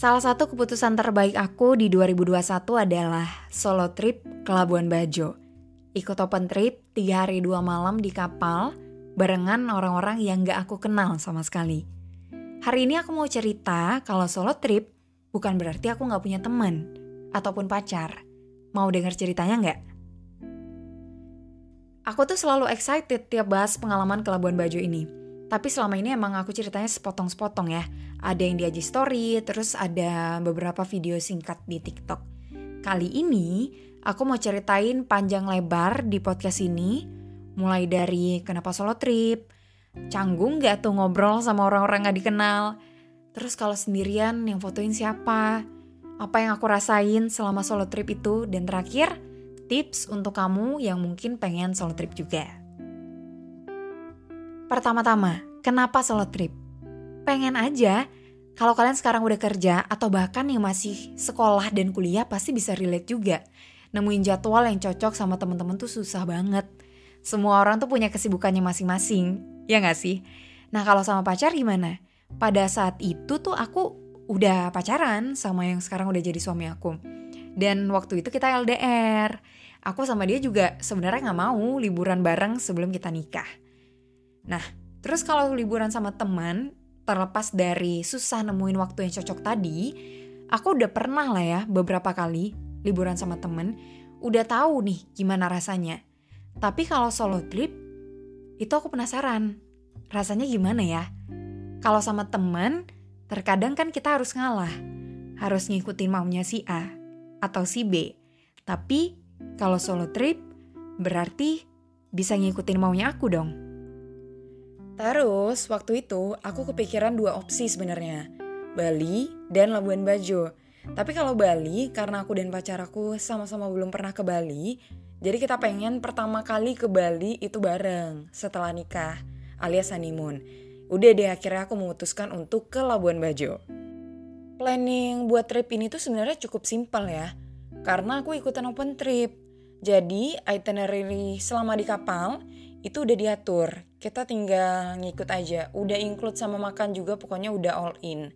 Salah satu keputusan terbaik aku di 2021 adalah solo trip ke Labuan Bajo. Ikut open trip 3 hari 2 malam di kapal barengan orang-orang yang gak aku kenal sama sekali. Hari ini aku mau cerita kalau solo trip bukan berarti aku gak punya teman ataupun pacar. Mau denger ceritanya nggak? Aku tuh selalu excited tiap bahas pengalaman ke Labuan Bajo ini. Tapi selama ini emang aku ceritanya sepotong-sepotong ya. Ada yang di IG story, terus ada beberapa video singkat di TikTok. Kali ini aku mau ceritain panjang lebar di podcast ini. Mulai dari kenapa solo trip, canggung gak tuh ngobrol sama orang-orang gak dikenal. Terus kalau sendirian yang fotoin siapa, apa yang aku rasain selama solo trip itu, dan terakhir tips untuk kamu yang mungkin pengen solo trip juga. Pertama-tama, kenapa solo trip? Pengen aja. Kalau kalian sekarang udah kerja atau bahkan yang masih sekolah dan kuliah pasti bisa relate juga. Nemuin jadwal yang cocok sama temen-temen tuh susah banget. Semua orang tuh punya kesibukannya masing-masing, ya gak sih? Nah kalau sama pacar gimana? Pada saat itu tuh aku udah pacaran sama yang sekarang udah jadi suami aku. Dan waktu itu kita LDR. Aku sama dia juga sebenarnya gak mau liburan bareng sebelum kita nikah. Nah, terus kalau liburan sama teman, terlepas dari susah nemuin waktu yang cocok tadi, aku udah pernah lah ya beberapa kali liburan sama temen, udah tahu nih gimana rasanya. Tapi kalau solo trip, itu aku penasaran. Rasanya gimana ya? Kalau sama temen, terkadang kan kita harus ngalah. Harus ngikutin maunya si A atau si B. Tapi kalau solo trip, berarti bisa ngikutin maunya aku dong. Terus waktu itu aku kepikiran dua opsi sebenarnya, Bali dan Labuan Bajo. Tapi kalau Bali karena aku dan pacar aku sama-sama belum pernah ke Bali, jadi kita pengen pertama kali ke Bali itu bareng setelah nikah alias honeymoon. Udah deh akhirnya aku memutuskan untuk ke Labuan Bajo. Planning buat trip ini tuh sebenarnya cukup simpel ya. Karena aku ikutan open trip. Jadi itinerary selama di kapal itu udah diatur. Kita tinggal ngikut aja. Udah include sama makan juga pokoknya udah all in.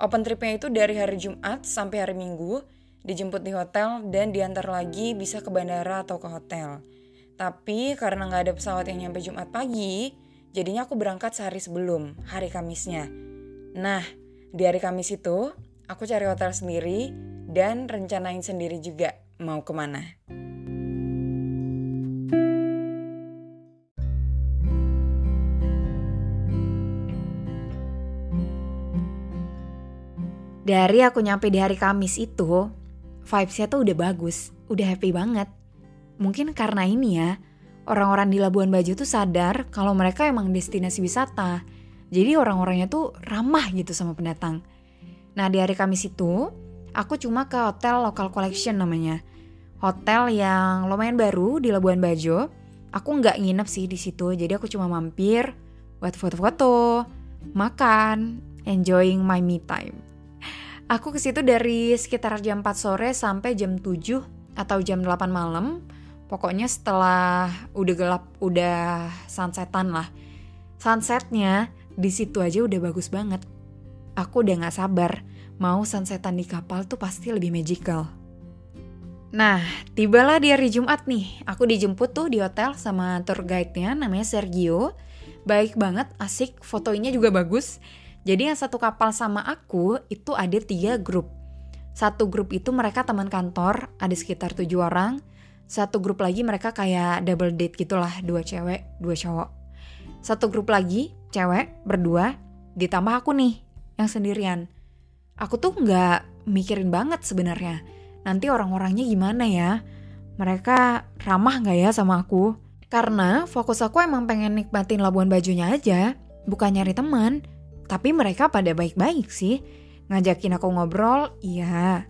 Open tripnya itu dari hari Jumat sampai hari Minggu, dijemput di hotel dan diantar lagi bisa ke bandara atau ke hotel. Tapi karena nggak ada pesawat yang nyampe Jumat pagi, jadinya aku berangkat sehari sebelum, hari Kamisnya. Nah, di hari Kamis itu, aku cari hotel sendiri dan rencanain sendiri juga mau ke mana. Dari aku nyampe di hari Kamis itu, vibesnya tuh udah bagus, udah happy banget. Mungkin karena ini ya, orang-orang di Labuan Bajo tuh sadar kalau mereka emang destinasi wisata. Jadi orang-orangnya tuh ramah gitu sama pendatang. Nah di hari Kamis itu, aku cuma ke hotel Local Collection namanya. Hotel yang lumayan baru di Labuan Bajo. Aku nggak nginep sih di situ, jadi aku cuma mampir buat foto-foto, makan, enjoying my me time. Aku ke situ dari sekitar jam 4 sore sampai jam 7 atau jam 8 malam. Pokoknya setelah udah gelap, udah sunsetan lah. Sunsetnya di situ aja udah bagus banget. Aku udah gak sabar mau sunsetan di kapal tuh pasti lebih magical. Nah, tibalah di hari Jumat nih. Aku dijemput tuh di hotel sama tour guide-nya namanya Sergio. Baik banget, asik, fotonya juga bagus. Jadi yang satu kapal sama aku itu ada tiga grup. Satu grup itu mereka teman kantor, ada sekitar tujuh orang. Satu grup lagi mereka kayak double date gitulah, dua cewek, dua cowok. Satu grup lagi, cewek, berdua, ditambah aku nih, yang sendirian. Aku tuh nggak mikirin banget sebenarnya nanti orang-orangnya gimana ya? Mereka ramah nggak ya sama aku? Karena fokus aku emang pengen nikmatin Labuan Bajonya aja, bukan nyari teman. Tapi mereka pada baik-baik sih. Ngajakin aku ngobrol, iya.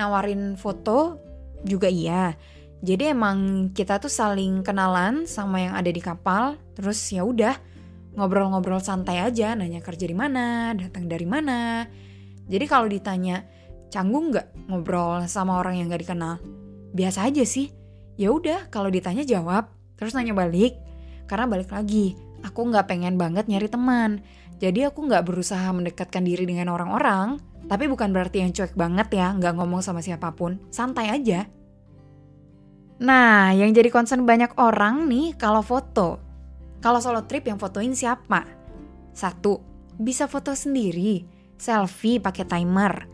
Nawarin foto, juga iya. Jadi emang kita tuh saling kenalan sama yang ada di kapal, terus ya udah ngobrol-ngobrol santai aja, nanya kerja di mana, datang dari mana. Jadi kalau ditanya, Canggung nggak ngobrol sama orang yang nggak dikenal? Biasa aja sih. Ya udah, kalau ditanya jawab, terus nanya balik. Karena balik lagi, aku nggak pengen banget nyari teman. Jadi aku nggak berusaha mendekatkan diri dengan orang-orang. Tapi bukan berarti yang cuek banget ya, nggak ngomong sama siapa pun. Santai aja. Nah, yang jadi concern banyak orang nih kalau foto. Kalau solo trip yang fotoin siapa? Satu, bisa foto sendiri, selfie pakai timer.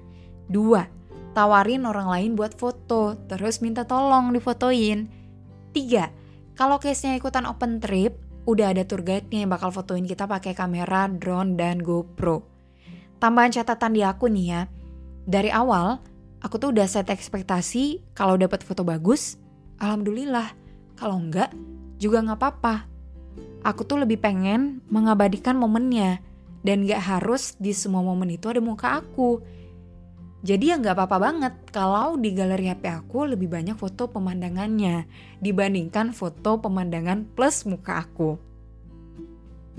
Dua, tawarin orang lain buat foto, terus minta tolong difotoin. Tiga, kalau case-nya ikutan open trip, udah ada tour guide-nya yang bakal fotoin kita pakai kamera, drone, dan GoPro. Tambahan catatan di aku nih ya, dari awal aku tuh udah set ekspektasi kalau dapat foto bagus, alhamdulillah. Kalau enggak, juga nggak apa-apa. Aku tuh lebih pengen mengabadikan momennya, dan gak harus di semua momen itu ada muka aku jadi ya nggak apa-apa banget kalau di galeri HP aku lebih banyak foto pemandangannya dibandingkan foto pemandangan plus muka aku.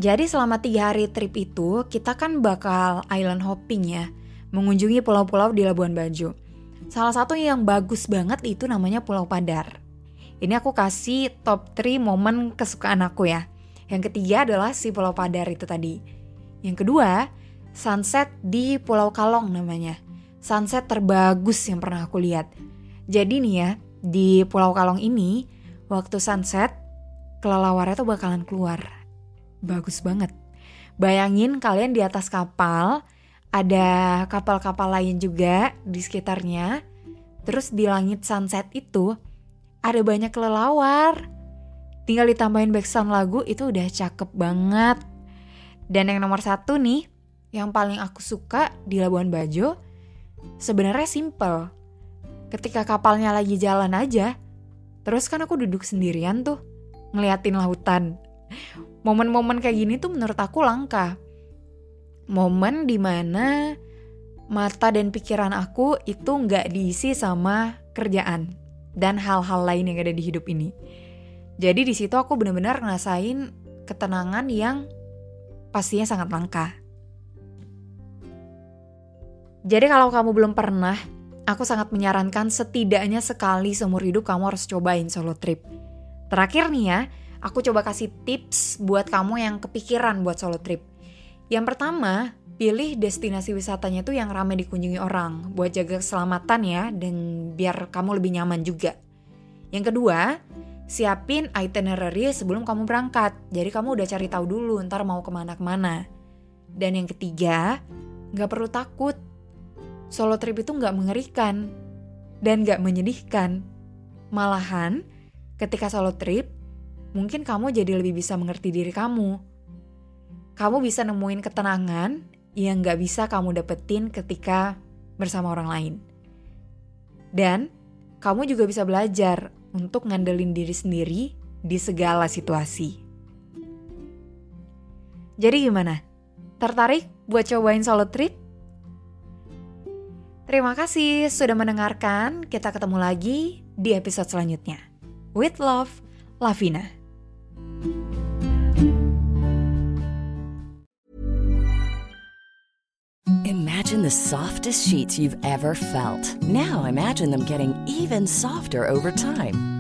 Jadi selama tiga hari trip itu kita kan bakal island hopping ya, mengunjungi pulau-pulau di Labuan Bajo. Salah satu yang bagus banget itu namanya Pulau Padar. Ini aku kasih top 3 momen kesukaan aku ya. Yang ketiga adalah si Pulau Padar itu tadi. Yang kedua, sunset di Pulau Kalong namanya sunset terbagus yang pernah aku lihat. Jadi nih ya, di Pulau Kalong ini, waktu sunset, kelelawarnya tuh bakalan keluar. Bagus banget. Bayangin kalian di atas kapal, ada kapal-kapal lain juga di sekitarnya. Terus di langit sunset itu, ada banyak kelelawar. Tinggal ditambahin background lagu itu udah cakep banget. Dan yang nomor satu nih, yang paling aku suka di Labuan Bajo, sebenarnya simple. Ketika kapalnya lagi jalan aja, terus kan aku duduk sendirian tuh, ngeliatin lautan. Momen-momen kayak gini tuh menurut aku langka. Momen di mana mata dan pikiran aku itu nggak diisi sama kerjaan dan hal-hal lain yang ada di hidup ini. Jadi di situ aku benar-benar ngerasain ketenangan yang pastinya sangat langka. Jadi kalau kamu belum pernah, aku sangat menyarankan setidaknya sekali seumur hidup kamu harus cobain solo trip. Terakhir nih ya, aku coba kasih tips buat kamu yang kepikiran buat solo trip. Yang pertama, pilih destinasi wisatanya tuh yang ramai dikunjungi orang buat jaga keselamatan ya dan biar kamu lebih nyaman juga. Yang kedua, siapin itinerary sebelum kamu berangkat. Jadi kamu udah cari tahu dulu ntar mau ke mana-kemana. Dan yang ketiga, nggak perlu takut solo trip itu nggak mengerikan dan nggak menyedihkan. Malahan, ketika solo trip, mungkin kamu jadi lebih bisa mengerti diri kamu. Kamu bisa nemuin ketenangan yang nggak bisa kamu dapetin ketika bersama orang lain. Dan kamu juga bisa belajar untuk ngandelin diri sendiri di segala situasi. Jadi gimana? Tertarik buat cobain solo trip? Terima kasih sudah mendengarkan. Kita ketemu lagi di episode selanjutnya. With love, Lavina. Imagine the softest sheets you've ever felt. Now imagine them getting even softer over time.